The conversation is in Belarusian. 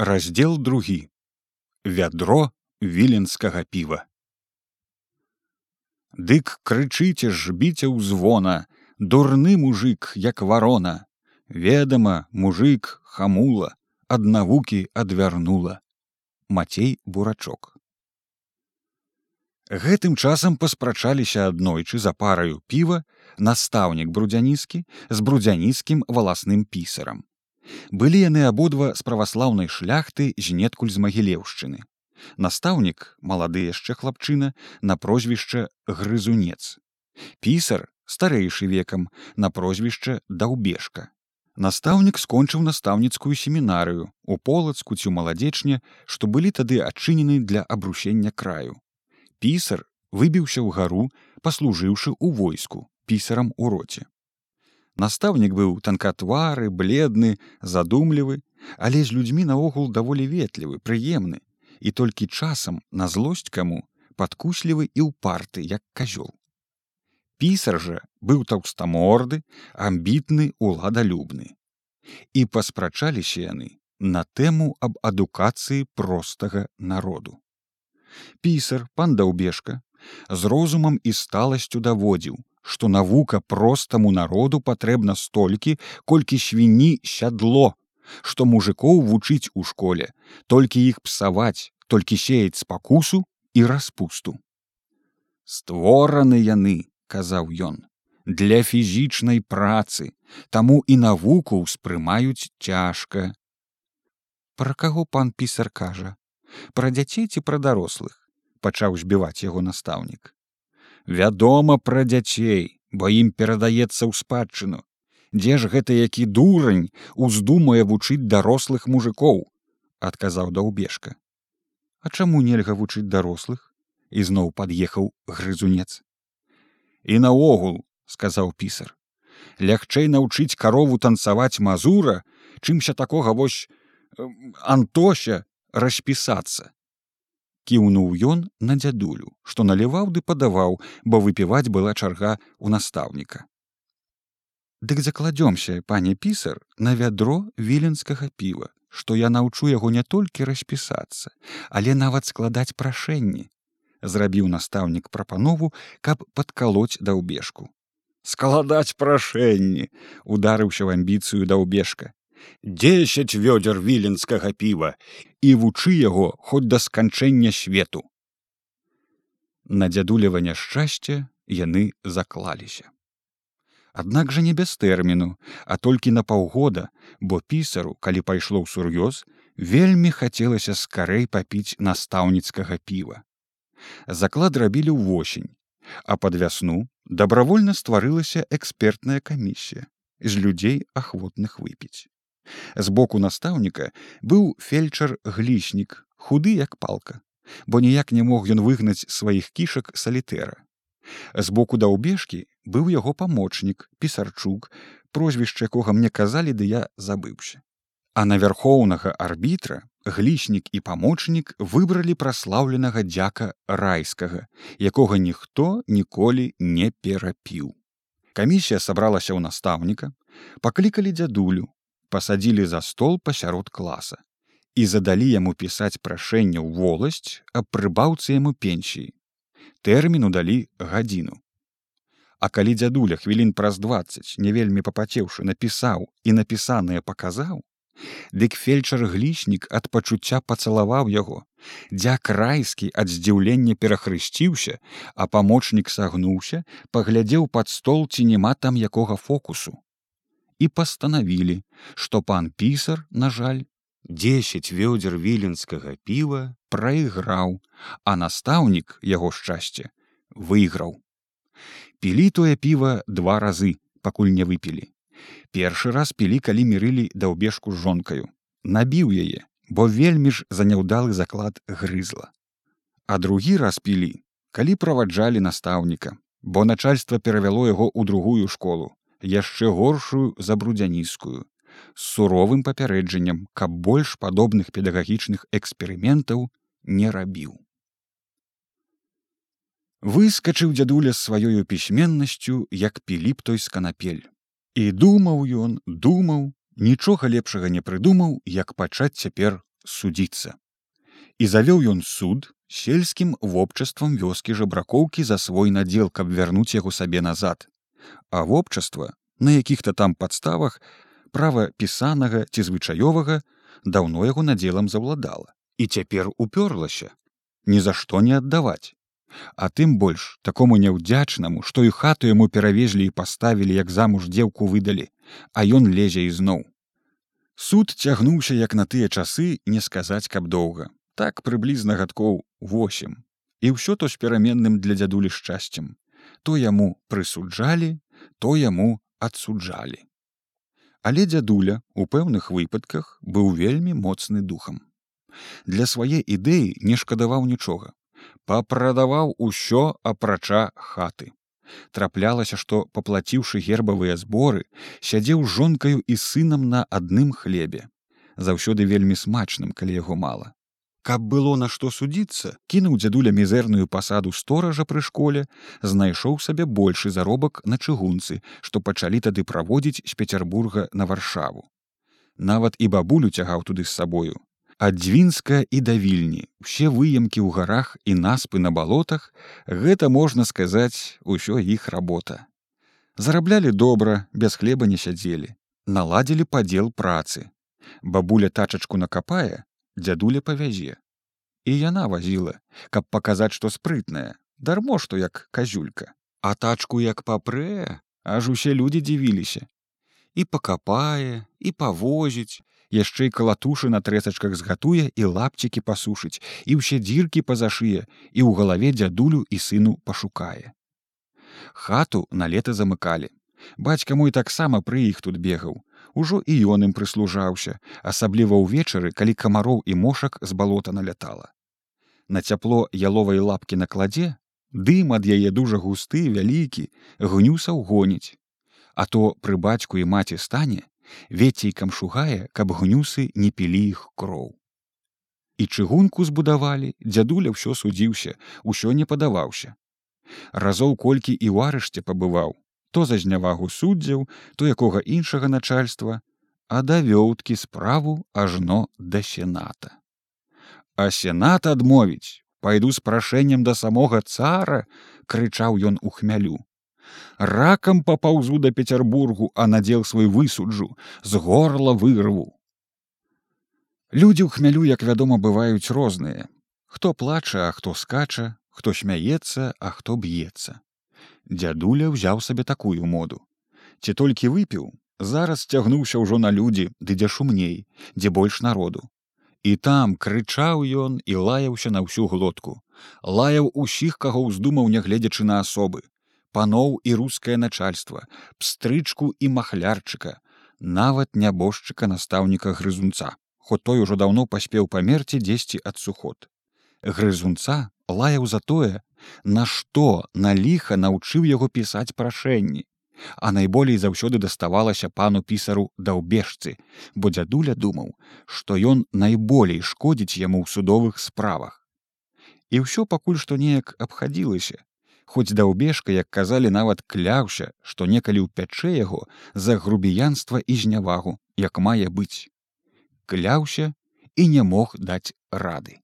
раздел другі. Вядро віленскага піва. Дык крычыце ж біце ўзвона дурны мужик як варона. Ведама мужик хамула ад навукі адвярнула. Мацей бурачок. Гэтым часам паспрачаліся аднойчы за параю піва настаўнік брудзяніскі з брудзянісскім валасным пісарам былі яны абодва з праваслаўнай шляхты знеткуль з магілеўшчыны. Настаўнік малады яшчэ хлапчына на прозвішча грызунец. Пісар старэйшы векам на прозвішча даўбежка настаўнік скончыў настаўніцкую семінарыю у полацку ці маладзечне што былі тады адчынены для абрушення краю. Пісар выбіўся ў гару паслужыўшы ў войску пісарам у роце Настаўнік быў танкатвары, бледны, задумлівы, але з людзьмі наогул даволі ветлівы, прыемны і толькі часам на злосць каму падкуслівы і ўпарты як казёл. Пісар жа быў таўстаморды, амбітны уладалюбны. І паспрачаліся яны на тэму аб адукацыі простага народу. Пісар пан даўбежка з розумам і сталасцю даводзіў, што навука простаму народу патрэбна столькі, колькі свіні сядло, што мужикоў вучыць у школе, толькі іх псаваць, толькі сеяць спакусу і распусту. Створаны яны, казаў ён, для фізічнай працы, таму і навуку ўспрымаюць цяжка. Пра каго пан пісар кажа, пра дзяцей ці пра дарослых, пачаў збіваць яго настаўнік вядома пра дзяцей бо ім перадаецца ў спадчыну. Дзе ж гэта які дурань уздумае вучыць дарослых мужикоў адказаў даўбежка а чаму нельга вучыць дарослых ізноў пад'ехаў грызунец і наогул сказаў пісар лягчэй навучыць карову танцаваць мазура чымся такога вось антося распісацца кіўнуў ён на дзядулю, што наліваў ды падаваў, бо выпіваць была чарга ў настаўніка. Дык закладёмся, пане пісар, на вядро віленскага піва, што я наўчу яго не толькі распісацца, але нават складаць прашэнні. Зрабіў настаўнік прапанову, каб падкалоць даўбежку. Складаць прашэнні, ударыўся в амбіцыю даўбежка десять вёдзер віленскага піва і вучы яго хоць да сканчэння свету. На дзядулева няшчасце яны заклаліся. Аднак жа не без тэрміну, а толькі на паўгода, бо пісару, калі пайшло ў сур'ёз, вельмі хацелася скарэй папіць настаўніцкага піва. Заклад рабілі ўвосень, а пад вясну дабравольна стварылася экспертная камісія з людзей ахвотных выпіць. Збоку настаўніка быў фельчар гліснік, худы як палка, бо ніяк не мог ён выгнаць сваіх кішак салітэра. Збоку даўбежкі быў яго памочнік, пісарчук, прозвішча якога мне казалі, ды я забыўся. А на вярхоўнага арбітра гліснік і памочнік выбралі праслаўленага дзяка райскага, якога ніхто ніколі не перапіў. Камісія сабралася ў настаўніка, паклікалі дзядулю, пасадзілі за стол пасярод класа і задалі яму пісаць прашэнне ў воласць аб прыбаўцы яму пенсіі тэрміну далі гадзіну. А калі дзядуля хвілін праз двадцать не вельмі папацеўшы напісаў і напісанае паказаў дык фельчар гліснік ад пачуцця пацалаваў яго дзяк райскі ад здзіўлення перахрысціўся а памочнік сагнуўся паглядзеў пад стол ці няма там якога фокусу і пастанавілі, што пан пісар, на жаль, десять вёдзер віленскага піва прайграў, а настаўнік яго шчасце выйграў. Пілі тое піва два разы, пакуль не выпілі. Першы раз пілі, калі мірылі даўбежку з жонкаю, набіў яе, бо вельмі ж за няўдалы заклад грызла. А другі раз пілі, калі праваджалі настаўніка, бо начальства перавяло яго ў другую школу, яшчэ горшую забрудзянісскую з суровым папярэджаннем, каб больш падобных педагагічных эксперыментаў не рабіў. Выскачыў дзядуля сваёю пісьменнасцю, як піліп той сканапель. І думаў ён, думаў, нічога лепшага не прыдумаў, як пачаць цяпер судіцца і завёў ён суд сельскім вобчаствам вёскі жабракоўкі за свой надзел каб вярнуць яго сабе назад а вобчаства на якіх-то там падставах права пісанага ці звычаёвага даўно яго надзелам завладала. І цяпер упёрлася. Ні за што не аддаваць. А тым больш такому няўдзячнаму што і хату яму перавезлі і паставілі як замуж дзеўку выдалі а ён лезе ізноў. Суд цягнуўся як на тыя часы не сказаць каб доўга. Так прыблізна гадкоў восем. І ўсё то з пераменным для дзядулі шчасцем то яму прысуджалі то яму адсуджалі але дзядуля у пэўных выпадках быў вельмі моцны духам для свае ідэі не шкадаваў нічога папрадаваў усё апрача хаты. Траплялася, што, паплаціўшы гербавыя зборы, сядзеў жонкаю і сынам на адным хлебе. Заўсёды вельмі смачным, калі яго мала. Каб было на што судзіцца, кінуў дзядуля мізэрную пасаду стоража пры школе, знайшоў сабе большы заробак на чыгунцы, што пачалі тады праводзіць з Петербурга на варшаву. Нават і бабулю цягаў туды з сабою, ад дзвінска і да вільні. Усе выемкі ў гарах і наспы на балотах гэта можна сказаць усё іх работа. Зараблялі добра без хлеба не сядзелі. Наладзілі падзел працы. Бабуля тачачку накапае дзядуля павязе і яна вазіла каб паказаць што спрытная. Дармо што як казюлька а тачку як папрэ аж усе людзі дзівіліся і пакапае і павозіць яшчэ і калатушы на трэсачках згатуе і лапцікі пасушыць і ўсе дзіркі пазашые і ў галаве дзядулю і сыну пашукае хату на лета замыкалі бацька мой таксама пры іх тут бегаў ужо і ён ім прыслужаўся асабліва ўвечары калі камароў і мошак з балота налятала на цяпло яловай лапкі на кладзе дым ад яе дужа густы вялікі гнюсаў гоніць а то пры бацьку і маці стане вецейкам шугае, каб гнюсы не пілі іх кроў. І чыгунку збудавалі, дзядуля ўсё судзіўся, усё не падаваўся. Разоў колькі і ў арышце пабываў, то за знявагу суддзяў, то якога іншага начальства, а да вёўткі справу ажно да сената. А сенат адмовіць, пайду з прашэннем да самога цара, крычаў ён у хмялю. Ракам папаўзу да петербургу а надзел свой высуджу з горла вырву! Людзі ў хмялю як вядома бываюць розныя. Хто плача а хто скача хто смяецца а хто б'ецца дзядуля ўзяў сабе такую моду. Ці толькі выпіў зараз цягнуўся ўжо на людзі ды дзе шумней дзе больш народу. І там крычаў ён і лаяўся на ўсю глотку. Лаяў усіх каго ўздумаў нягледзячы на асобы паноў і рускае начальство пстрычку і махлярчыка нават нябожчыка настаўніка грызунца хо той ужо даўно паспеў памерці дзесьці ад суход грызунца лаяў за тое на што на ліха наўчыў яго пісаць прашэнні. А найболей заўсёды daставалася пану пісару даўбежцы бо дзядуля думаў што ён найболей шкодзіць яму ў судовых справах. І ўсё пакуль што неяк абхадзілася хоць даўбежка як казалі нават кляўся што некалі ўпячэ яго за грубіянства і знявагу як мае быць. Кляўся і не мог даць рады